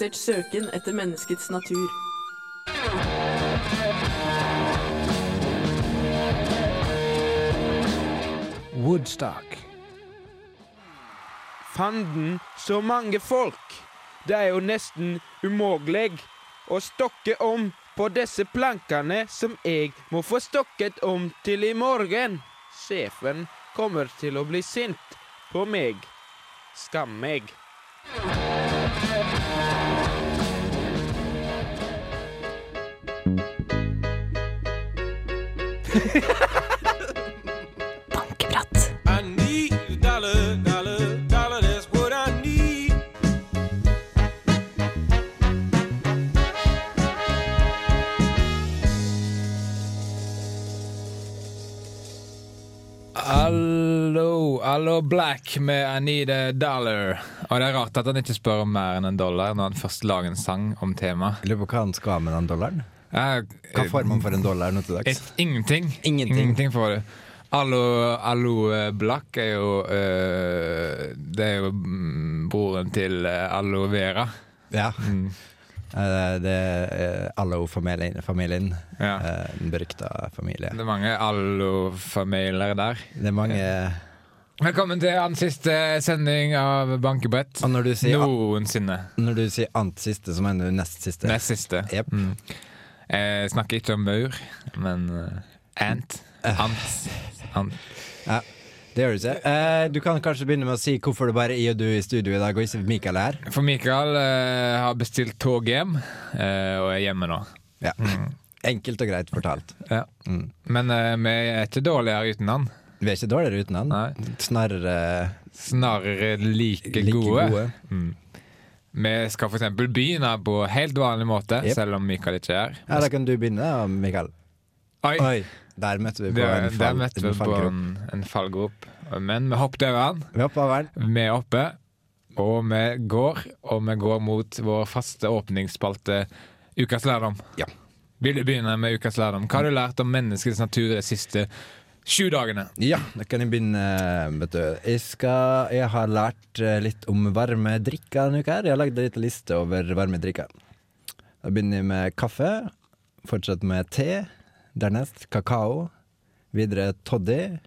Ufokusert søken etter menneskets natur. Woodstock. Fanden, så mange folk! Det er jo nesten umulig å stokke om på disse plankene som jeg må få stokket om til i morgen. Sjefen kommer til å bli sint på meg. Skam meg. Bankeprat. I need a dollar, dollar, dollar, that's what I need. Allo, allo Black med I Need a Dollar. Og det er rart at han ikke spør om mer enn en dollar når han først lager en sang om temaet. Lurer på hva han skal med den dollaren. Hva får man for en dollar nå til dags? Et, ingenting. Ingenting. får du. Allo, allo eh, Black er jo eh, Det er jo mm, broren til eh, Allo Vera. Ja. Mm. Det er Allo-familien. familien. Ja. Den berykta familie. Det er mange Allo-familier der. Det er mange Velkommen til annen siste sending av Bankebrett. Noensinne. når du sier ant siste, så mener du nest siste. Nest siste. Jep. Mm. Jeg snakker ikke om maur, men uh, ant. Ant. Ja, Det gjør du ikke. Eh, Du kan kanskje begynne med å si hvorfor det bare er jeg og du i studio i dag, og ikke Mikael er her. For Mikael eh, har bestilt tog hjem, eh, og er hjemme nå. Ja. Enkelt og greit fortalt. Ja. Mm. Men eh, vi er ikke dårligere uten han. Vi er ikke dårligere uten han. Snarere Snarere like, like gode. gode. Mm. Vi skal eksempel begynne på helt vanlig måte, yep. selv om Mikael ikke er her. Ja, Da kan du begynne, Mikael. Oi! Oi, der møtte vi på Der, en, fall, møtte vi på en, en fallgrop. Men vi hoppet over den. Vi over den. Vi er oppe, og vi går, og vi går mot vår faste åpningsspalte Ukas lærdom. Ja. Vil du begynne med ukas lærdom? Hva har du lært om menneskets natur det siste sju dagene? Ja, da kan jeg begynne. Vet du. Jeg, skal, jeg har lært eh, litt om varme drikker denne uka. her. Jeg har lagd en liten liste over varme drikker. Da begynner jeg med kaffe. Fortsetter med te. Dernest kakao. Videre toddy.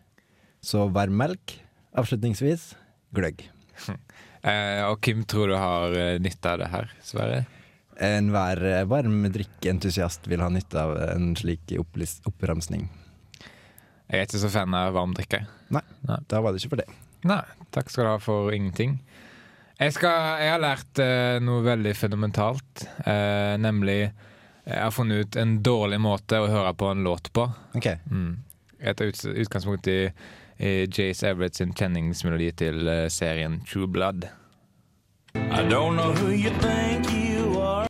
Så varm melk. Avslutningsvis gløgg. Eh, og hvem tror du har eh, nytte av det her, Sverre? Enhver varm drikkentusiast vil ha nytte av en slik oppramsning. Jeg er ikke så fan av varm drikke. Nei, Nei. da var det ikke for det. Nei, takk skal du ha for ingenting. Jeg, skal, jeg har lært eh, noe veldig fundamentalt, eh, nemlig jeg har funnet ut en dårlig måte å høre på en låt på. Ok, Mm. Jeg tar ut, utgangspunkt i, i Jace Everett sin kjenningsmelodi til eh, serien True Blood. I don't know who you think you are.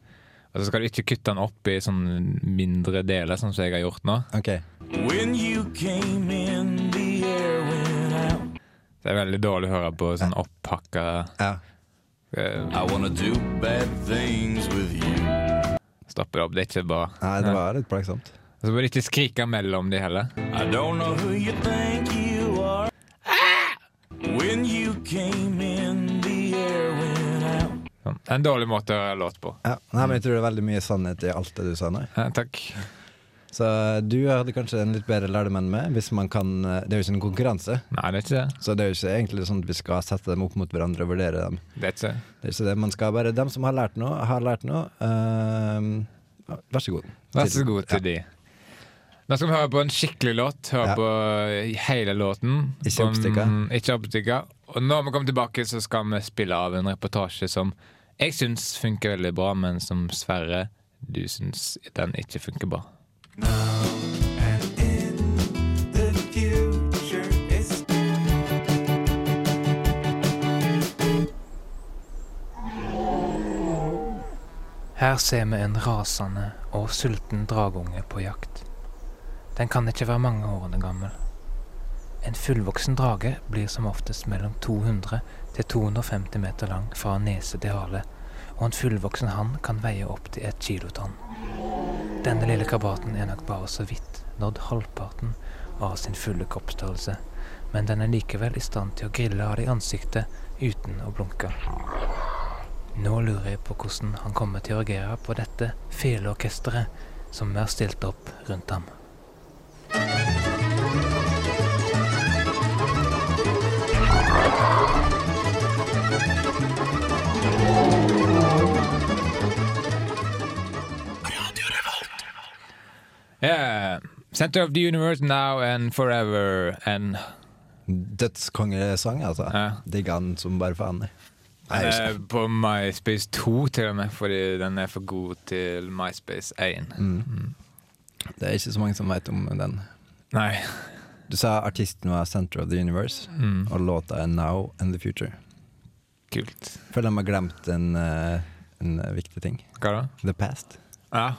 Og så skal du ikke kutte den opp i sånn mindre deler, sånn som jeg har gjort nå. ok. When you came in, the air went out. Det er veldig dårlig å høre på sånn opphakka Ja. eh, I wanna do bad things with you. Stoppe det opp. Det er ikke bra. Nei, det var litt plagsomt. Og så bør du ikke skrike mellom de heller. I don't know who you think you are. When you came in, the air went out. Sånn. En dårlig måte å høre låt på. Ja, nei, men Jeg tror det er veldig mye sannhet i alt det du sa nå. Ja, takk. Så du hadde kanskje en litt bedre lærdom enn meg. Hvis man kan, Det er jo ikke en konkurranse, Nei, det er ikke det. så det er jo ikke egentlig sånn at vi skal sette dem opp mot hverandre og vurdere dem. Det er ikke det. Det er ikke det, Man skal bare Dem som har lært noe, har lært noe. Uh, vær så god. Vær så god til Ja. de. Nå skal vi høre på en skikkelig låt. Høre Ja. på hele låten. Ikke oppstikka. Ikke oppstykka. Og når vi kommer tilbake, så skal vi spille av en reportasje som jeg syns funker veldig bra, men som Sverre, du syns den ikke funker bra. Her ser vi en rasende og sulten dragunge på jakt. Den kan ikke være mange årene gammel. En fullvoksen drage blir som oftest mellom 200 til 250 meter lang fra nese til hale, og en fullvoksen hann kan veie opp til et kilotonn. Denne lille krabaten er nok bare så vidt nådd halvparten av sin fulle kroppsstørrelse, men den er likevel i stand til å grille av det i ansiktet uten å blunke. Nå lurer jeg på hvordan han kommer til å reagere på dette feleorkesteret som er stilt opp rundt ham. Yeah. Center of the universe now and forever and Dødskongesang, altså. Ja. Digger han som bare faen. Den er på MySpace 2 til og med, fordi den er for god til MySpace 1. Mm. Det er ikke så mange som vet om den. Nei. Du sa artisten var Center of the Universe, Mm. og låta er Now and the Future. Kult. Føler de har glemt en, eh, en eh, viktig ting. Hva da? The past. Ja.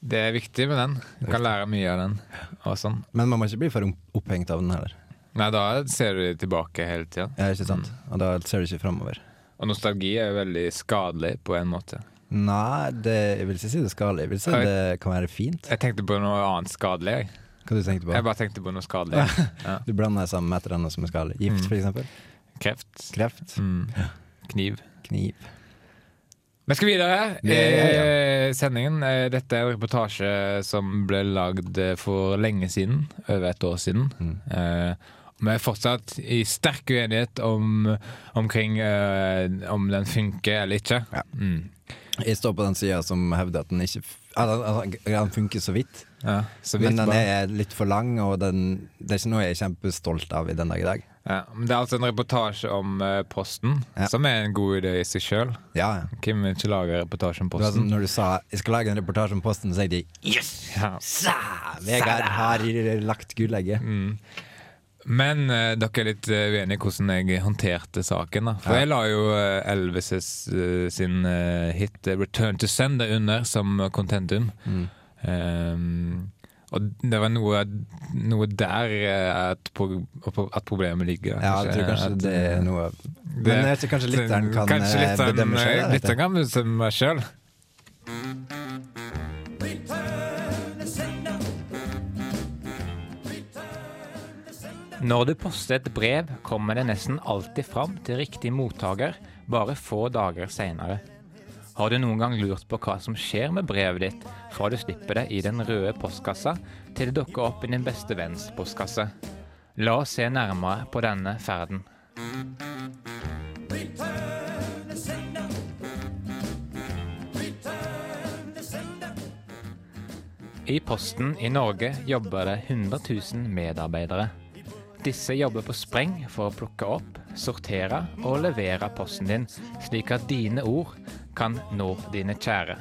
Det er viktig med den. Du kan lære mye av den. Sånn. Men man må ikke bli for opphengt av den heller. Nei, da ser du tilbake hele tida. Ja, ikke sant? Mm. Og da ser du ikke framover. Og nostalgi er jo veldig skadelig på en måte. Nei, det, jeg vil ikke si det er skadelig. Jeg vil si jeg, det kan være fint. Jeg tenkte på noe annet skadelig. Jeg, Hva du tenkte på? jeg bare tenkte på noe skadelig. Ja. Du blander sammen med et eller annet som er skadelig. Gift, Mm. eksempel. Kreft. Kreft. Mm. Kniv. Kniv. Vi skal videre i ja, sendingen. Eh, Dette er en reportasje som ble lagd eh, for lenge siden. Over et år siden. Mm. Eh, Vi er fortsatt i sterk uenighet om, omkring eh, om den funker eller ikke. Ja. Mm. Jeg står på den sida som hevder at den ikke altså, Den funker så vidt. Ja, så vidt Men den er litt for lang, og den, det er ikke noe jeg er kjempestolt av i den dag i dag. Ja, men det er altså en reportasje om uh, Posten, Ja. som er en god idé i seg sjøl. Ja, ja. Hvem vil ikke lage reportasje om Posten? som når du sa jeg skal lage en reportasje om Posten, så sa de yes! Ja. Sa! Vegard har lagt gullegget. Mm. Men uh, dere er litt uh, uenige i hvordan jeg håndterte saken. da For Ja. jeg la jo uh, Elvis sin hit 'Return to Sender' under som contentum. Mm. Um, og det var noe, noe der eh, at, at problemet ligger. Ja, jeg tror kanskje At, det er eh, noe det- Men jeg tror kanskje lytteren kan Kanskje eh, lytteren, bedømme seg selv. Lytteren kan bestemme sjøl. Når du poster et brev, kommer det nesten alltid fram til riktig mottaker bare få dager seinere. Har du noen gang lurt på hva som skjer med brevet ditt fra du slipper det i den røde postkassa til det dukker opp i din beste venns postkasse? La oss se nærmere på denne ferden. I Posten i Norge jobber det 100 000 medarbeidere. Disse jobber på spreng for å plukke opp, sortere og levere posten din, slik at dine ord kan nå dine kjære.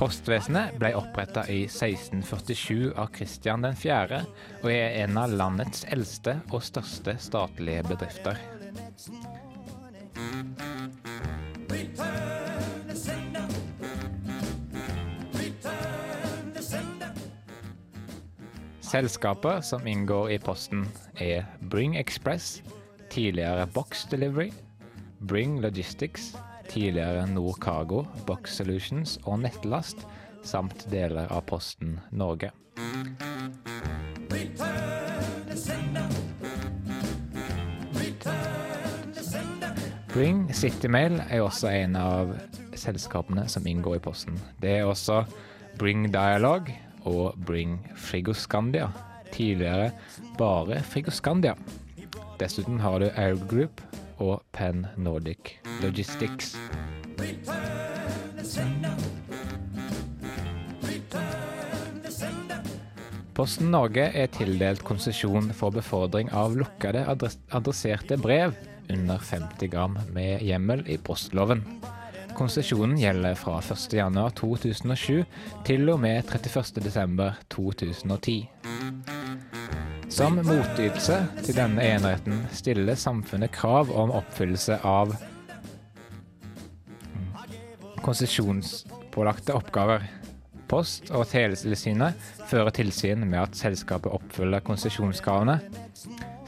Postvesenet ble oppretta i 1647 av Kristian 4. og er en av landets eldste og største statlige bedrifter. Selskaper som inngår i Posten er Bring Express, tidligere Box Delivery, Bring Logistics, tidligere Nord Cargo, Box Solutions og Nettlast, samt deler av Posten Norge. Bring Citymail er også en av selskapene som inngår i Posten. Det er også Bring Dialogue og Bring Frigoscandia. Tidligere bare Frigoscandia. Dessuten har du Air Group og Penn Nordic Logistics. Posten Norge er tildelt konsesjon for befordring av lukkede adresserte brev under 50 gram med hjemmel i postloven. Konsesjonen gjelder fra 1.1.2007 til og med 31.12.2010. Som motytelse til denne eneretten stiller samfunnet krav om oppfyllelse av konsesjonspålagte oppgaver. Post- og teletilsynet fører tilsyn med at selskapet oppfyller konsesjonskravene.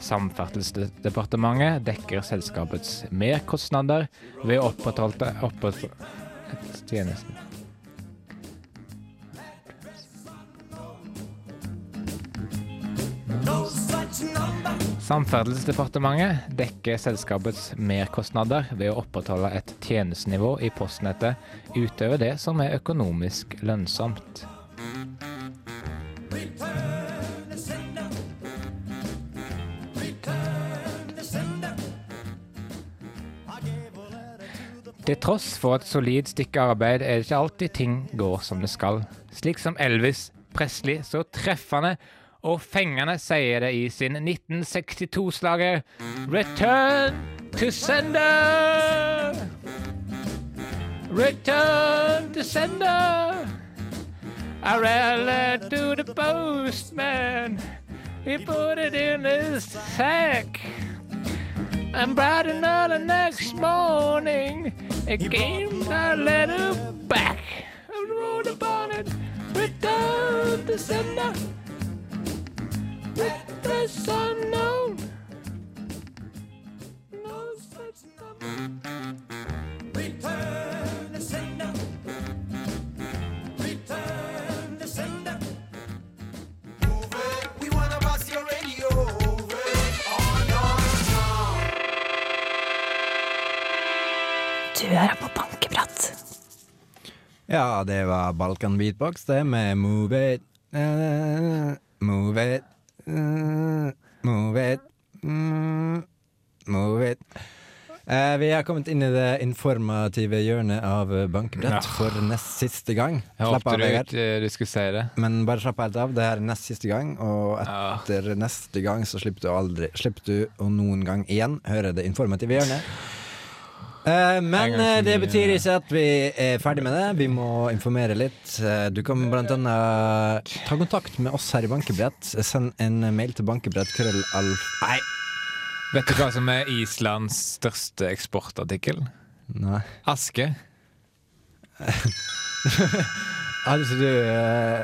Samferdselsdepartementet dekker selskapets merkostnader ved å opprettholde. Samferdselsdepartementet dekker selskapets merkostnader ved å opprettholde et tjenestenivå i postnettet utover det som er økonomisk lønnsomt. Til tross for et solid stykke arbeid er det ikke alltid ting går som det skal. Slik som Elvis Presley så treffende og fengende sier det i sin 1962-slager Return to sender! Return to sender! I rally to the postman. He put it in his sack. And bright enough the next morning, it came a letter back. And wrote upon it, return to sender. With the sun Ja, det var Balkan Beatbox, det, med Move It. Uh, move It. Uh, move It. mm, move It. Uh, vi har kommet inn i det informative hjørnet av Bankbrett Ja. for nest siste gang. Jeg Slapp håpte av, du ikke du skulle si det. Men bare slapp helt av. Det er nest siste gang, og Ja. etter neste gang så slipper du aldri Slipper du å noen gang igjen høre det informative hjørnet. Eh, men eh, det betyr ikke at vi er ferdig med det. Vi må informere litt. Eh, du kan blant annet ta kontakt med oss her i Bankebrett. Send en mail til bankebrett.krøllalf... Nei. Vet du hva som er Islands største eksportartikkel? Nei. Aske. Hadde syns du eh,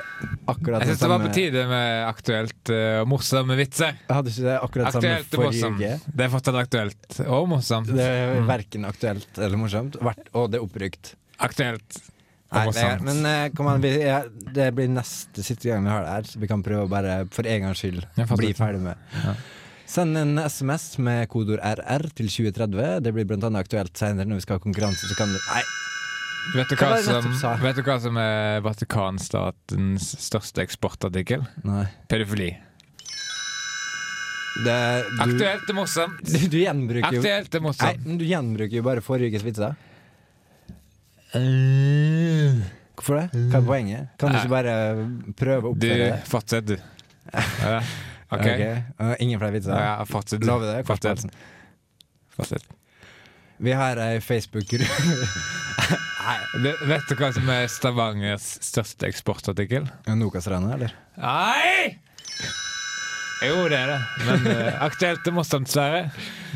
akkurat Jeg syns det var på tide med aktuelt eh, og morsomme vitser. Hadde ikke det akkurat samme Aktuelt og forrige uke? Det er fortsatt aktuelt og morsomt. Det er Mm. verken aktuelt eller morsomt, og det er opprykt. Aktuelt Nei, morsomt. er, men uh, kom an, vi, ja, det blir neste siste gang vi har det her, så vi kan prøve å bare for en gangs skyld bli ferdig med. Ja. Send en SMS med kodord RR til 2030. Det blir blant annet aktuelt senere når vi skal ha konkurranse. Så kan du Nei, Vet du, som, vet du hva som er Vatikanstatens største eksportartikkel? nei. Pedofili. Det, du, Aktuelt og morsomt. du, du gjenbruker jo Aktuelt og Nei, men du gjenbruker jo bare forrige ukes vitser. Hvorfor det? Hva er poenget? Kan du ikke bare prøve å oppføre det? fortsett, du. Ja, OK. Ok, Uh, ingen flere vitser? Ja, fortsett. Lover det? Fortsett. Fortsett. Vi har ei Facebook-gruppe Du, vet du hva som er Stavangers største eksportartikkel? Nokas-ranet, eller? Nei! Jo, det er det. Men uh, aktuelt og morsomt, Sverre.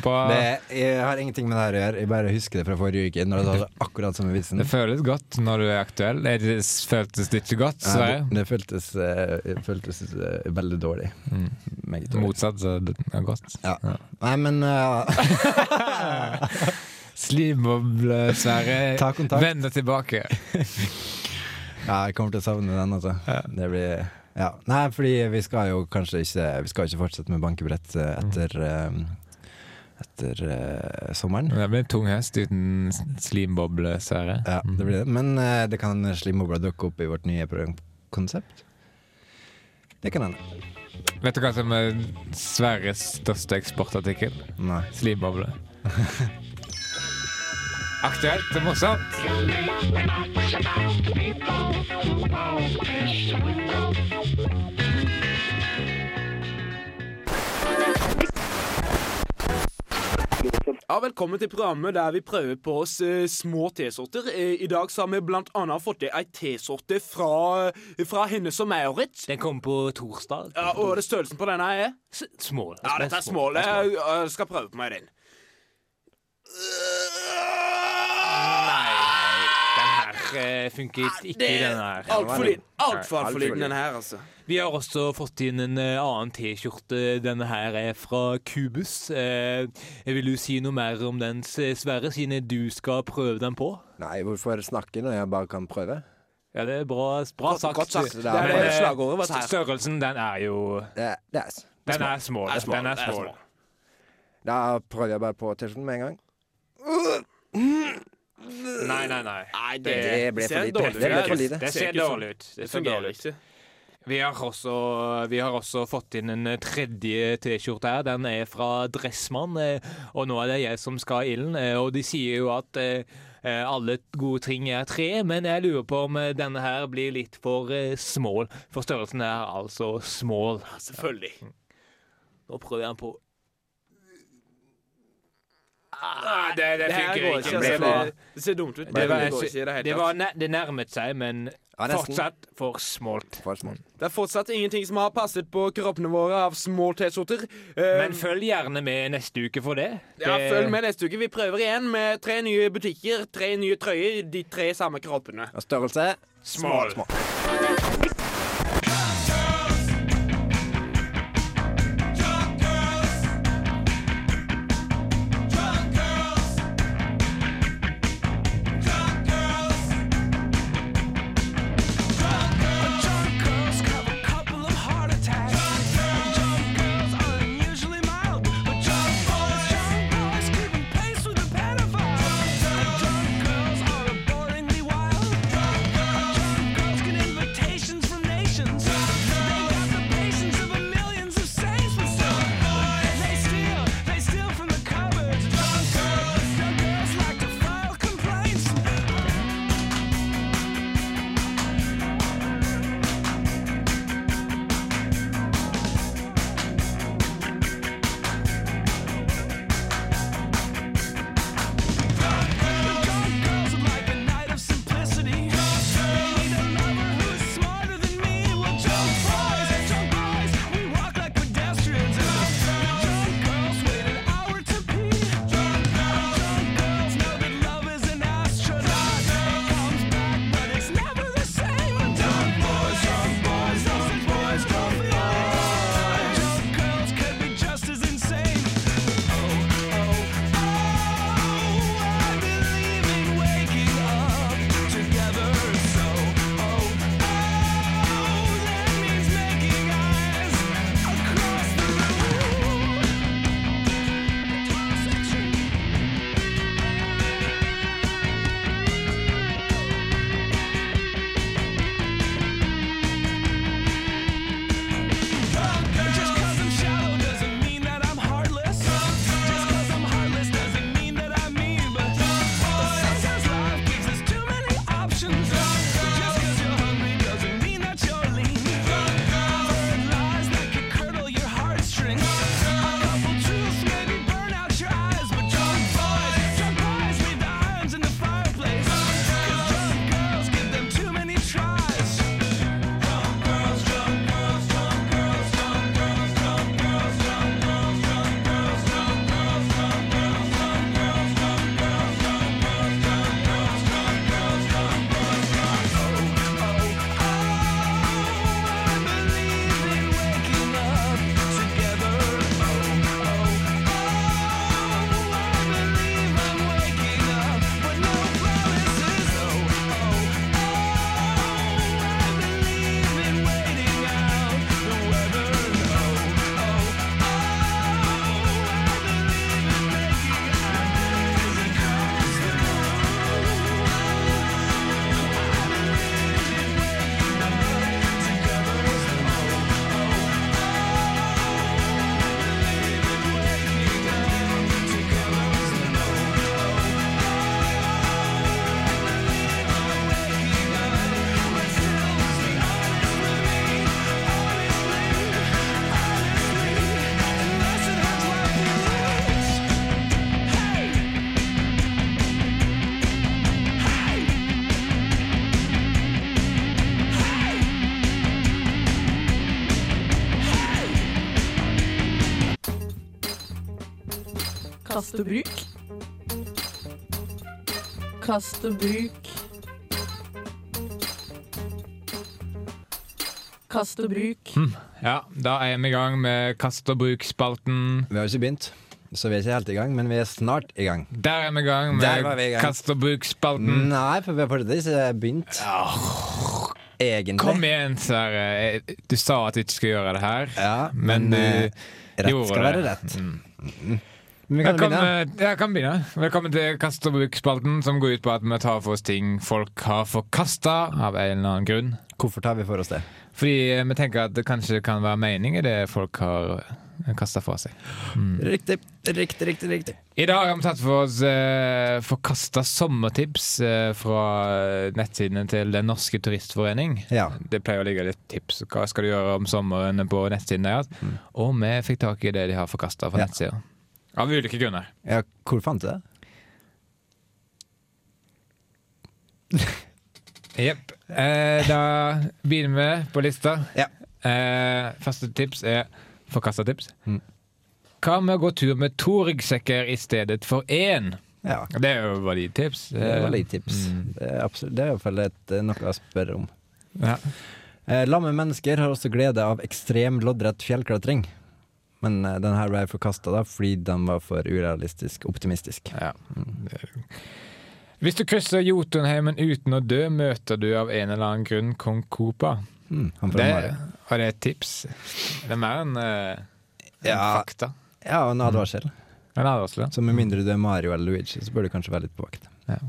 Bra. Det, Det, jeg har ingenting med det her å gjøre. Jeg bare husker det fra forrige uke. Når Det hadde akkurat i vitsen. føles godt når du er aktuell. Det det føltes det ikke godt, Ja, Sverre? det, det føltes, uh, føltes uh, veldig dårlig. Mm. Dårlig. Motsatt, så det er godt. Ja. Nei, men eh, Slimboble, Sverre. Ta kontakt. Vend deg tilbake. Ja, jeg kommer til å savne den, altså. Det blir ja. Nei, fordi vi skal jo kanskje ikke Vi skal ikke fortsette med bankebrett eh, etter mm. Etter uh, sommeren. Det blir en tung hest uten slimboble, Sverre. Ja, det blir det. Men uh, det kan slimbobla dukke opp i vårt nye programkonsept. Det kan hende. Vet du hva som er Sverres største eksportartikkel? Nei. Slimboble. Aktuelt og morsomt. Ja, Velkommen til programmet der vi prøver på oss eh, små T-sorter. Eh, I dag så har vi blant annet fått til ei T-sorte fra, fra henne som Maurits. Den kom på torsdag. Ja, og det størrelsen på denne er? S- Small. Ja, dette er small. Jeg, jeg skal prøve på meg den. Nei, den her eh, funket ikke, i denne her. Altfor liten. alt for liten, den her, altså. Vi har også fått inn en eh, annen T-skjorte. Denne her er fra Kubus. Eh, vil du si noe mer om den, Sverre, siden du skal prøve den på? Nei, hvorfor snakke når jeg bare kan prøve? Ja, det er bra, bra Godt- sagt. godt sagt. Det er Men, det eh, slagordet vårt her. Størrelsen, den er jo Det, det er Den er small. Det er small, Den er det er small. small. Da prøver jeg bare på T-skjorten med en gang. Nei, nei, nei. Nei, Det ble for ser lite. Det ble for lite. Det ser dårlig ut. Det Det ser fungerer dårlig ut. ikke. Vi har, også, vi har også fått inn en tredje T-skjorte her. Den er fra Dressmann, eh, og nå er det jeg som skal ha ilden. eh, Og de sier jo at eh, alle gode ting er tre, men jeg lurer på om denne her blir litt for small. For størrelsen er altså small. Selvfølgelig. Nå prøver jeg den på Ah, det, det, Det funker ikke. ikke. Det Altså, var- det, det ser dumt ut. Det var, det ikke det det, var, det nærmet seg, men Ja, fortsatt for smalt. For små. Det er fortsatt ingenting som har passet på kroppene våre av små T-skjorter. Eh, Men følg gjerne med neste uke for det. ja, følg med neste uke. Vi prøver igjen med tre nye butikker, tre nye trøyer, de tre samme kroppene. Og størrelse Small. Kast og bruk. Kast og bruk. Kast og bruk. Ja, da er vi i gang med kast og bruk-spalten. Vi har ikke begynt, så vi er ikke helt i gang, men vi er snart i gang. Der er vi i gang med i gang. kast og bruk-spalten. Nei, for vi har fortsatt ikke begynt. Egentlig. Kom igjen, Sverre. Du sa at du ikke skulle gjøre det her, Ja, men men, du det Rett skal det. være rett. Mm. Velkommen, ja, kan begynne. Velkommen til Kast og bruk-spalten, som går ut på at vi tar for oss ting folk har forkasta av en eller annen grunn. Hvorfor tar vi for oss det? Fordi vi tenker at det kanskje kan være mening i det folk har kasta fra seg. Riktig, riktig, riktig. riktig I dag har vi tatt for oss eh, forkasta sommertips eh, fra nettsidene til Den norske turistforening. Ja. Det pleier å ligge litt tips. Hva skal du gjøre om sommeren på nettsiden deres? Og vi fikk tak i det de har forkasta fra Ja. nettsida. Av ulike grunner. ja, hvor fant du det? Jepp. Eh, da begynner vi på lista. Ja. Eh, første tips er forkasta tips. Mm. Hva med å gå tur med to ryggsekker i stedet for én? Ja, Det er jo valid tips. det var litt tips. Mm. Det er, absolutt, det er i hvert fall et, eh, noe å spørre om. Ja. Eh, Lamme mennesker har også glede av ekstrem loddrett fjellklatring. Men uh, den her ble forkasta fordi den var for urealistisk optimistisk. Ja. Hvis du krysser Jotunheimen uten å dø, møter du av en eller annen grunn kong Kopa. Mm, Det, og det er et tips. Det er mer enn eh, en Ja. fakta. Ja, og en advarsel. En advarsel. Så med mindre du er Mario eller Luigi, så bør du kanskje være litt på vakt. Ja.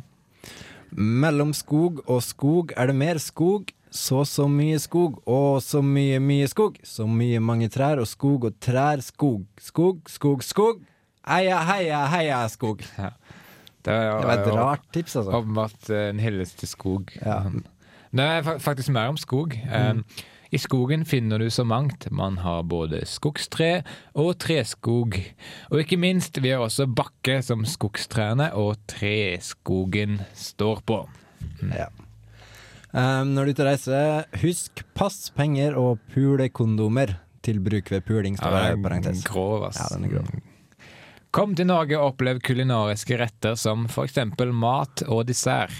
Mellom skog og skog er det mer skog. Så så mye skog, og så mye, mye skog. Så mye mange trær og skog og trær, skog. Skog, skog, skog. Heia, heia, heia, skog. Det er, Det var et rart tips, altså. Åpenbart eh, en hyllest til skog. Ja. Det er faktisk mer om skog. Eh, I skogen finner du så mangt. Man har både skogstre og treskog. Og ikke minst, vi har også bakke som skogstrærne og treskogen står på. Ja. Um, når du er ute og reiser, husk pass, penger og pulekondomer til bruk ved puling. Står i parentes. grov, ass. Ja, den er grov. Kom til Norge og opplev kulinariske retter som eksempel mat og dessert.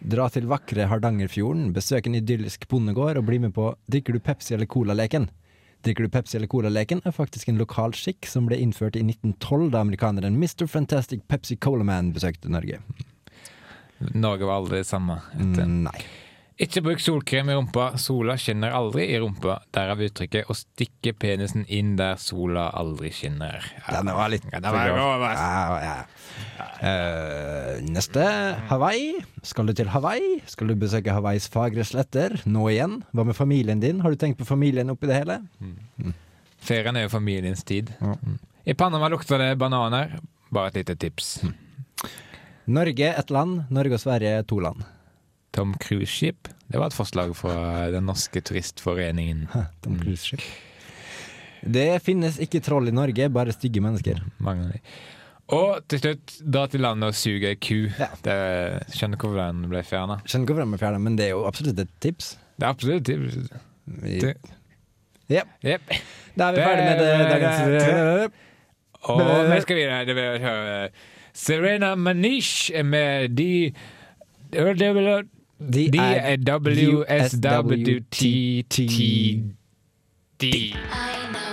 Dra til vakre Hardangerfjorden, besøk en idyllisk bondegård og bli med på Drikker du Pepsi eller Cola-leken. Drikker du Pepsi eller Cola-leken er faktisk en lokal skikk som ble innført i 1912 da amerikaneren Mr. Fantastic Pepsi Cola Man besøkte Norge. Norge var aldri det samme. etter. Mm, nei. Ikke bruk solkrem i rumpa. Sola skinner aldri i rumpa. Derav uttrykket 'å stikke penisen inn der sola aldri skinner'. Ja. Den var litt Ja, den var grov. Ja, ja. Uh, neste Hawaii. Skal du til Hawaii? Skal du besøke Hawaiis fagre sletter? Nå igjen? Hva med familien din? Har du tenkt på familien oppi det hele? Ferien er jo familiens tid. Mm. I Panama lukter det bananer. Bare et lite tips. Norge ett land, Norge og Sverige to land. Tom Cruise Ship. Det var et forslag fra Den norske turistforeningen. Tom Cruise Ship. Det finnes ikke troll i Norge, bare stygge mennesker. Mange av de. Og til slutt, dra til landet og suge ei ku. Ja. Det, skjønner hvorfor den ble fjerna. Skjønner hvorfor den ble fjerna, men det er jo absolutt et tips. Det er absolutt et tips. Yep. Yep. Jep. da er vi ferdig med det, dagens Og vi skal videre. Det vil høre Serena Manish med de De er DWSWTTD. I know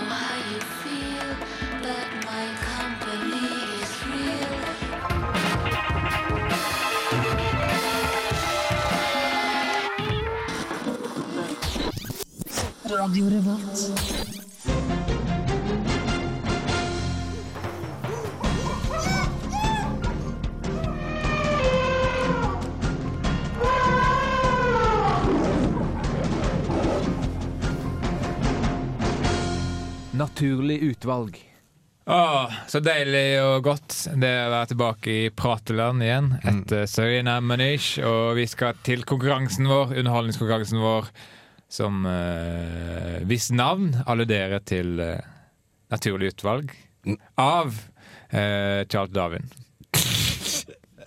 Naturlig utvalg. Åh, så deilig og godt det å være tilbake i prateland igjen etter Serena Manish. Og vi skal til konkurransen vår, underholdningskonkurransen vår, som uh, hvis navn alluderer til eh, naturlig utvalg av eh, Charles Darwin.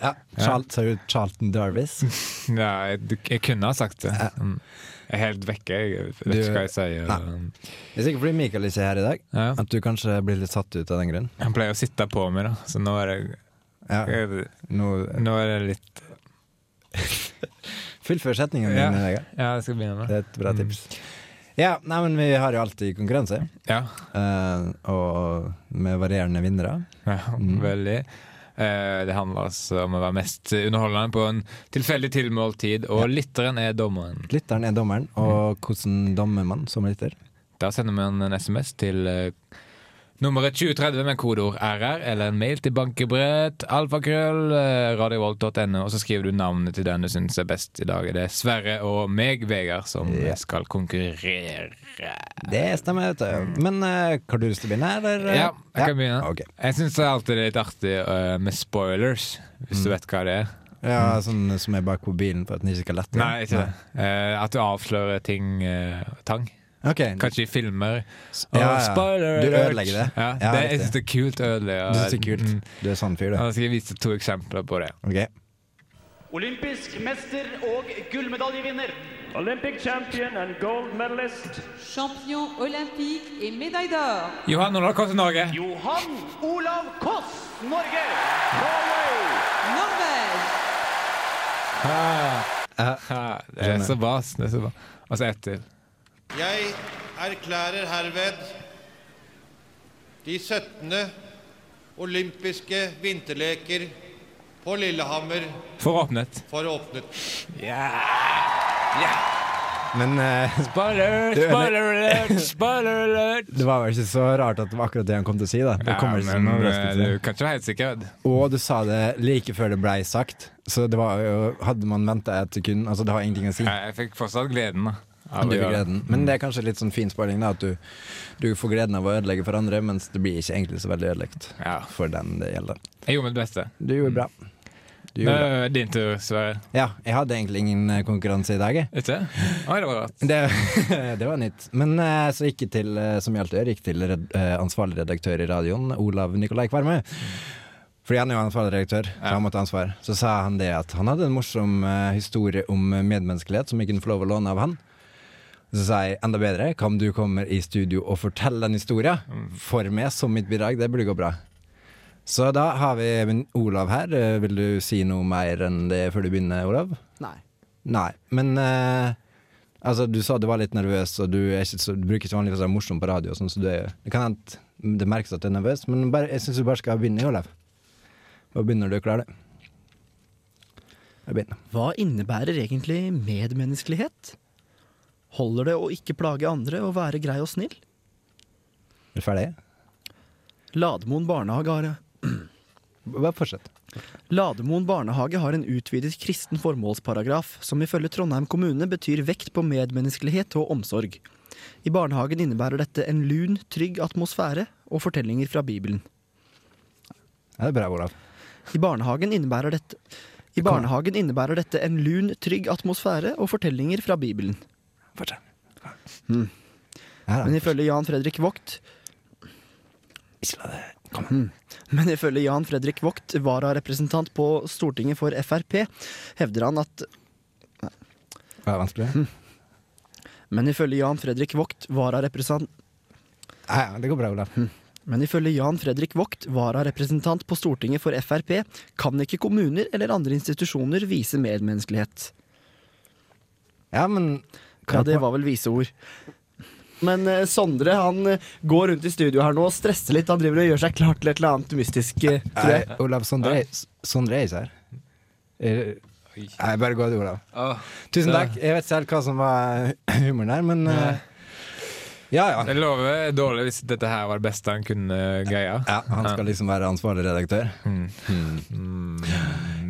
Ja, Charl ja. Charlton Darvis? Ja, jeg, jeg kunne ha sagt det. Mm. Jeg er helt vekke. Jeg vet Du- ikke hva jeg sier. Nei. Det er sikkert fordi Mikael ikke er her i dag, Ja. at du kanskje blir litt satt ut av den grunn. Han pleier å sitte på meg, da, så nå er det, Ja, nå nå er det litt Fullfør setningen Ja. din, Vegard. Ja, jeg skal begynne med Det er et bra tips. Ja, nei, men vi har jo alltid konkurranse, Ja, Uh, og med varierende vinnere. ja Mm. veldig. Eh, det handler altså om å være mest underholdende på en tilfeldig tilmålt tid, og lytteren er dommeren. Lytteren er dommeren, og hvordan dommer man som lytter? Da sender man en SMS til eh, Nummeret 2030 med kodeord RR, eller en mail til bankebrett, alfakrøll, eh, radiovolt.no, og så skriver du navnet til den du syns er best i dag. Det er Sverre og meg, Vegard, som Ja. skal konkurrere. Det stemmer, vet du. Men uh, har du lyst til å begynne, eller? Ja, jeg kan begynne. Okay. Jeg syns alltid det er litt artig uh, med spoilers, hvis du vet hva det er. Ja, sånn som er bak på bilen for at den ikke skal lette? Nei, ikke det. Uh, at du avslører ting uh, tang. Ok. Kanskje i filmer. Ja, ja. Åh, spoiler Du ødelegger det. Ja, Ja, det jeg syns det er kult å ødelegge. Du synes det er kult. Mm. Du er sånn fyr, du. Jeg skal vise to eksempler på det. Ok. Olympisk mester og gullmedaljevinner. Olympic champion and gold medalist. Champion olympique et médaille d'or. Johan Olav Koss Norge. Johan Olav Koss, Norge. Norway. Norway! Ha. Ha. Det er så bra. Det er så bra. Og så ett til. Jeg erklærer herved de 17. olympiske vinterleker på Lillehammer For åpnet. for åpnet. Men uh, Spoiler, Du, spoiler alert, spoiler alert! det var vel ikke så rart at det var akkurat det han kom til å si, da. Det Ja, kommer ikke som men noen eh, du kan ikke være helt sikker. Og du sa det like før det blei sagt, så det var jo Hadde man venta et sekund Altså, det har ingenting å si. Jeg fikk fortsatt gleden, da. Gjøre det. gleden. Men det er kanskje litt sånn fin spoiling, da. At du, du får gleden av å ødelegge for andre, mens det blir ikke egentlig så veldig ødelagt Ja. for den det gjelder. Jeg gjorde mitt beste. Du gjorde bra. Du gjorde. Eh, Din tur, Sverre. Ja, jeg hadde egentlig ingen eh, konkurranse i dag. Ikke? Oi, det var rart. Det, det var nytt. Men eh, så gikk jeg til, eh, som jeg alltid gjør, gikk til red, ansvarlig redaktør i radioen, Olav Nikolai Kvarme. Fordi han er jo ansvarlig redaktør, så han måtte ha ansvar. Så sa han det at han hadde en morsom historie om medmenneskelighet som jeg kunne få lov å låne av han. Så sa jeg enda bedre, hva om du kommer i studio og forteller den historien for meg som mitt bidrag? Det burde gå bra. Så da har vi min Olav her. Eh, Vil du si noe mer enn det før du begynner, Olav? Nei. Nei, men eh, Altså, du sa du var litt nervøs, og du, er ikke så, du bruker ikke vanligvis å være morsom på radio, sånn, så du er, det kan hende det merkes at du er nervøs, men bare, jeg syns du bare skal begynne, Olav. Og begynne når du klarer klar. det. Jeg begynner. Hva innebærer egentlig medmenneskelighet? Holder det å ikke plage andre og være grei og snill? Er du ferdig? Lademoen barnehage har Bare fortsett. Lademoen barnehage har en utvidet kristen formålsparagraf, som ifølge Trondheim kommune betyr vekt på medmenneskelighet og omsorg. I barnehagen innebærer dette en lun, trygg atmosfære og fortellinger fra Bibelen. Ja, det er bra, Olav. I barnehagen innebærer dette i barnehagen innebærer dette en lun, trygg atmosfære og fortellinger fra Bibelen. Fortsett. Mm. Men ifølge Jan Fredrik Vogt Ikke la det komme. Mm. Men ifølge Jan Fredrik Vogt, vararepresentant på Stortinget for Frp, hevder han at Det er vanskelig. Men ifølge Jan Fredrik Vogt, vararepresentant Nei, ja, det går bra, Olav. Men ifølge Jan Fredrik Vogt, vararepresentant på Stortinget for Frp, kan ikke kommuner eller andre institusjoner vise medmenneskelighet. Ja, men Ja, det var vel vise ord. Men eh, Sondre han eh, går rundt i studio her nå og stresser litt. Han driver og gjør seg klar til et eller annet mystisk, eh, tror Nei. Olav Sondre Sondre er ikke her. Eh, Nei, bare gå, du, Olav. Åh. Tusen takk. Jeg vet selv hva som var humoren her, men eh, ja, ja. Det lover dårlig hvis dette her var det beste han kunne greia. Ja, Han skal liksom være ansvarlig redaktør. Mm.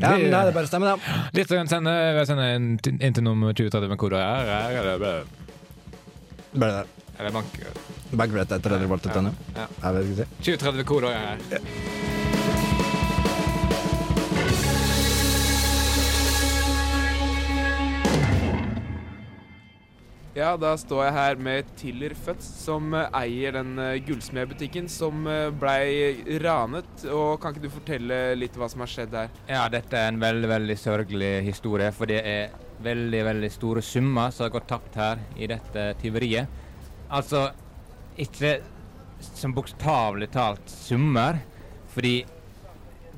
Ja, men da er det bare å stemme, da. Litt å sende, sende inn til nummer 2030 med kode her, her eller bare Bare det. Eller bank. Bankbrett etter det dere valgte Ja. denne. Ja. Jeg vet ikke. 2030 kode her. Ja, da står jeg her med Tiller Føtz, som eh, eier den eh, gullsmedbutikken som eh, blei ranet. Og kan ikke du fortelle litt hva som har skjedd her? Ja, dette er en veldig, veldig sørgelig historie, for det er veldig, veldig store summer som har gått tapt her i dette tyveriet. Altså, ikke som bokstavelig talt summer, fordi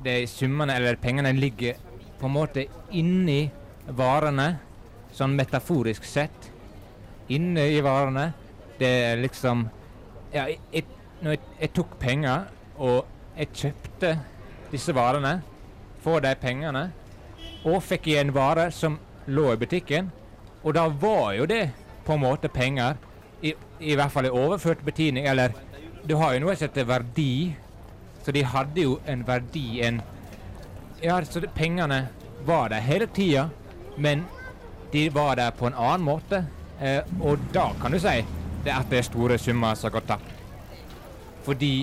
er summene, eller pengene, ligger på en måte inni varene, sånn metaforisk sett. Inne i varene. Det er liksom Ja, jeg, når jeg, jeg tok penger, og jeg kjøpte disse varene for de pengene, og fikk igjen varer som lå i butikken, og da var jo det på en måte penger, i, i hvert fall i overført betydning, eller du har jo noe som heter verdi. Så de hadde jo en verdi, en Ja, så det, pengene var der hele tida, men de var der på en annen måte. Eh, og da kan du si det at det er store summer som gått tapt. Fordi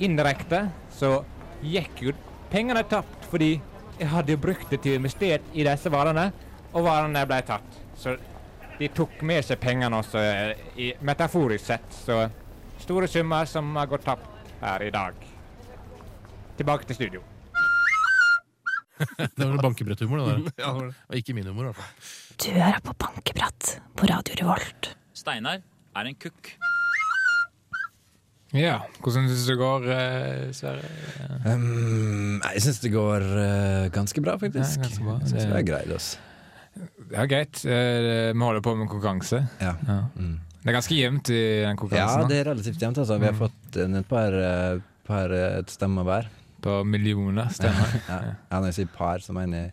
indirekte så gikk jo pengene tapt fordi jeg hadde brukt det til å investere i disse varene, og varene ble tatt. Så de tok med seg pengene også, eh, i, metaforisk sett. Så store summer som har gått tapt her i dag. Tilbake til studio. det var bankebretthumor, det der. ja, det var det. Og ikke min humor, i hvert fall. Du hører på Bankeprat på Radio Revolt. Steinar er en kukk. Ja, hvordan syns du det går, eh, Sverre? Um, jeg syns det går uh, ganske bra, faktisk. Ja, ganske bra. Jeg syns Det- har er greit. Altså. Ja, greit. Eh, Vi holder på med konkurranse. Ja. Mm. Det er ganske jevnt i den Ja, konkurransen. da. det er relativt jevnt. Altså. Vi har Mm. fått eh, et par, eh, par eh, stemmer hver. På millioner stemmer. ja. ja, når jeg sier par, så mener jeg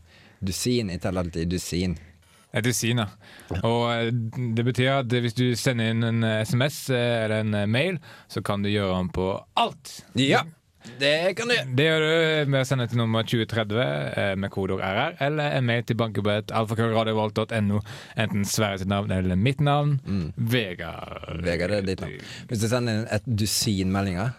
dusin. Jeg teller alltid dusin. Et dusin, ja. Og eh, det betyr at hvis du sender inn en eh, SMS eh, eller en eh, mail, så kan du gjøre den på alt. Ja, det kan du. gjøre. Det gjør du med å sende til nummer 2030 eh, med kodeord RR, eller en mail til bankebrett alfakrøllradiovolt.no. Enten Sverre sitt navn eller mitt navn. Vegard. Vegard er ditt navn. Hvis du sender inn et dusin meldinger,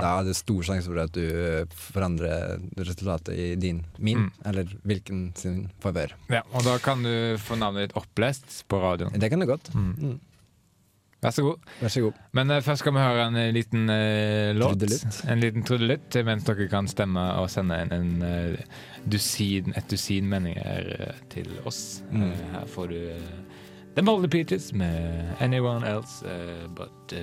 da er det stor sjanse for at du eh, forandrer resultatet i din, min, Mm. eller hvilken sin favør. Ja, og da kan du få navnet ditt opplest på radioen. Det kan du godt. Mm. Vær så god. Vær så god. Men uh, først skal vi høre en eh, liten uh, låt. Trudelutt. En liten trudelutt mens dere kan stemme og sende en, en uh, dusin, et dusin meninger til oss. Mm. Her får du The Moldy Peaches med Anyone Else uh, But uh,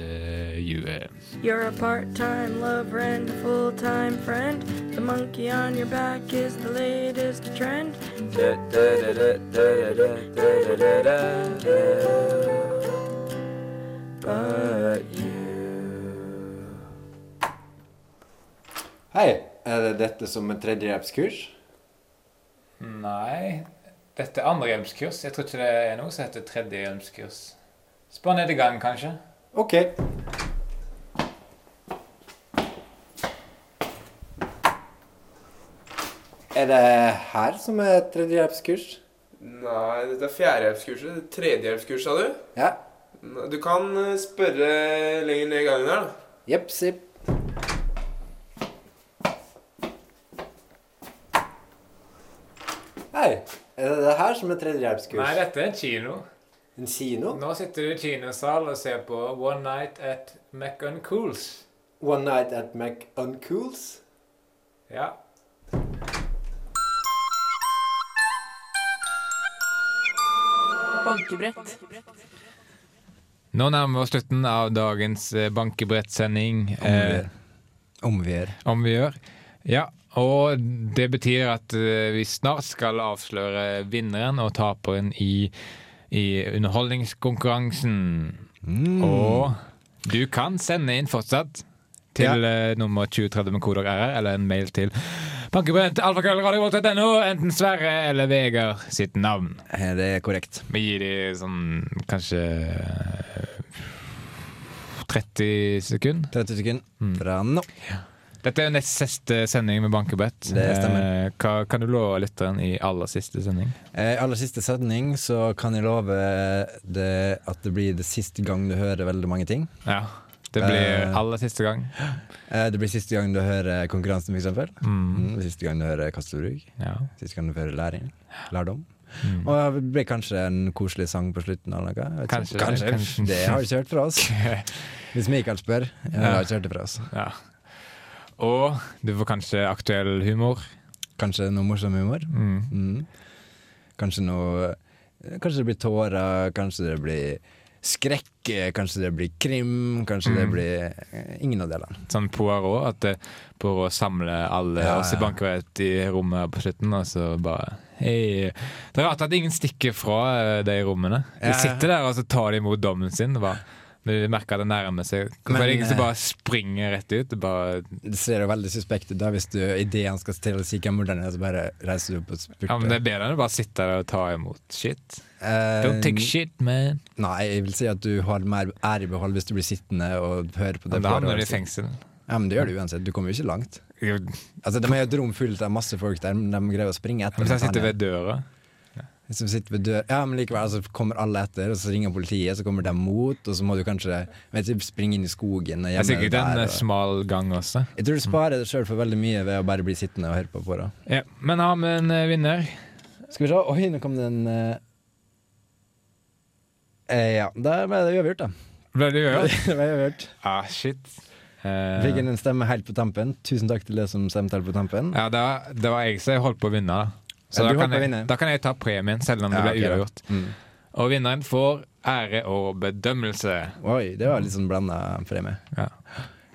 You. eh. You're a part-time lover and a full-time friend. The monkey on your back is the latest trend. But you Hei, er det dette som et tredjehjelpskurs? Nei, dette er andrehjelpskurs. Jeg tror ikke det er noe som heter tredjehjelpskurs. Spør ned i gang, kanskje. Ok. Er det her som er tredjehjelpskurs? Nei, dette er fjerdehjelpskurset. Tredjehjelpskurs, sa du? Ja. Du kan spørre lenger ned i gangen her, da. Jepp, sipp. Hei, er det det her som er tredjehjelpskurs? Nei, dette er en kino. En kino? Nå sitter du i kinosal og ser på One Night at McUncools. One Night at McUncools? Ja. Bankebrett. Nå nærmer vi oss slutten av dagens bankebrettsending. Om vi gjør. Om vi gjør. Ja, og det betyr at eh, vi snart skal avsløre vinneren og taperen i, i underholdningskonkurransen. Mm. Og du kan sende inn fortsatt til ja. nummer 2030 med koder RR, eller en mail til bankebrett alfakrøllradiovolt.no, enten Sverre eller Vegard sitt navn. Eh, Det er korrekt. Vi gir de sånn kanskje eh, 30 sekunder. 30 sekunder fra nå. Dette er jo nest siste sending med Bankebett. Det stemmer. Eh, Hva kan du love lytteren i aller siste sending? I aller siste sending så kan jeg love det at det blir det siste gang du hører veldig mange ting. Ja, det blir Eh, aller siste gang. Eh, det blir siste gang du hører konkurransen, eksempel. Mm. Mm, siste gang du hører Kastorug Ja. Siste gang du hører læring. Lærdom. Mm. Og det blir kanskje en koselig sang på slutten. Kanskje, kanskje. kanskje. Det har du ikke hørt fra oss. Hvis Mikael spør. Ja, har ikke hørt det fra oss. Ja. Og du får kanskje aktuell humor. Kanskje noe morsom humor. Mm. Mm. Kanskje noe Kanskje det blir tårer, kanskje det blir skrekk, kanskje det blir krim, kanskje det Mm. blir eh, ingen av delene. Sånn Poirot, at det, Poirot samler alle Ja, oss i ja. I rommet på slutten, og så bare Hei. Det er rart at ingen stikker fra eh, de rommene. De sitter der og så tar de imot dommen sin. Bare, Når du merker det nærmer seg. Hvorfor er det ingen som eh, bare springer rett ut? Det Bare, Det ser jo veldig suspekt ut da hvis du idet han skal til å si hvem morderen er, så bare reiser du opp og spurter. ja, men det er bedre enn å bare sitte der og ta imot shit. Uh, Don't take shit, man. Nei, jeg vil si at du har mer ære i behold hvis du blir sittende og høre på det. Men da havner du i fengsel. Ja, men det gjør du uansett. Du kommer jo ikke langt. Altså, De har jo et rom fullt av masse folk der, men de greier å springe etter. Hvis jeg han sitter er- ved døra Hvis du sitter ved dør Ja, men likevel, altså, kommer alle etter, og så ringer politiet, så kommer de mot, og så må du kanskje vet springe inn i skogen. og Det er sikkert en eh, og- smal gang også. Jeg tror du sparer deg sjøl for veldig mye ved å bare bli sittende og høre på. på det. Ja, men har vi en eh, vinner? Skal vi se. Oi, nå kom det en eh, eh, Ja, da ble det uavgjort, da. Ble det uavgjort? det ble uavgjort. Ah, shit. Uh, Fikk en stemme helt på tampen. Tusen takk til deg som stemte helt på tampen. ja, det var, det var jeg som holdt på å vinne. da. Så da kan, jeg, da kan jeg ta premien, selv om det ble ok, da. uavgjort. Mm. Og vinneren får ære og bedømmelse. Oi, det var litt sånn blanda premie. Ja.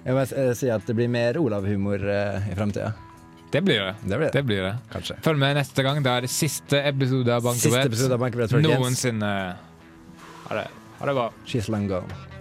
Jeg må eh, si at det blir mer Olav-humor uh, i framtida. Det blir det. Det blir det. Det blir det. Kanskje. Følg med neste gang. Da er det siste episode av Bankebrett noensinne. Ha det. Ha det bra. She's long gone.